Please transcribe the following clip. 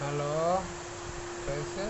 alô, Parece.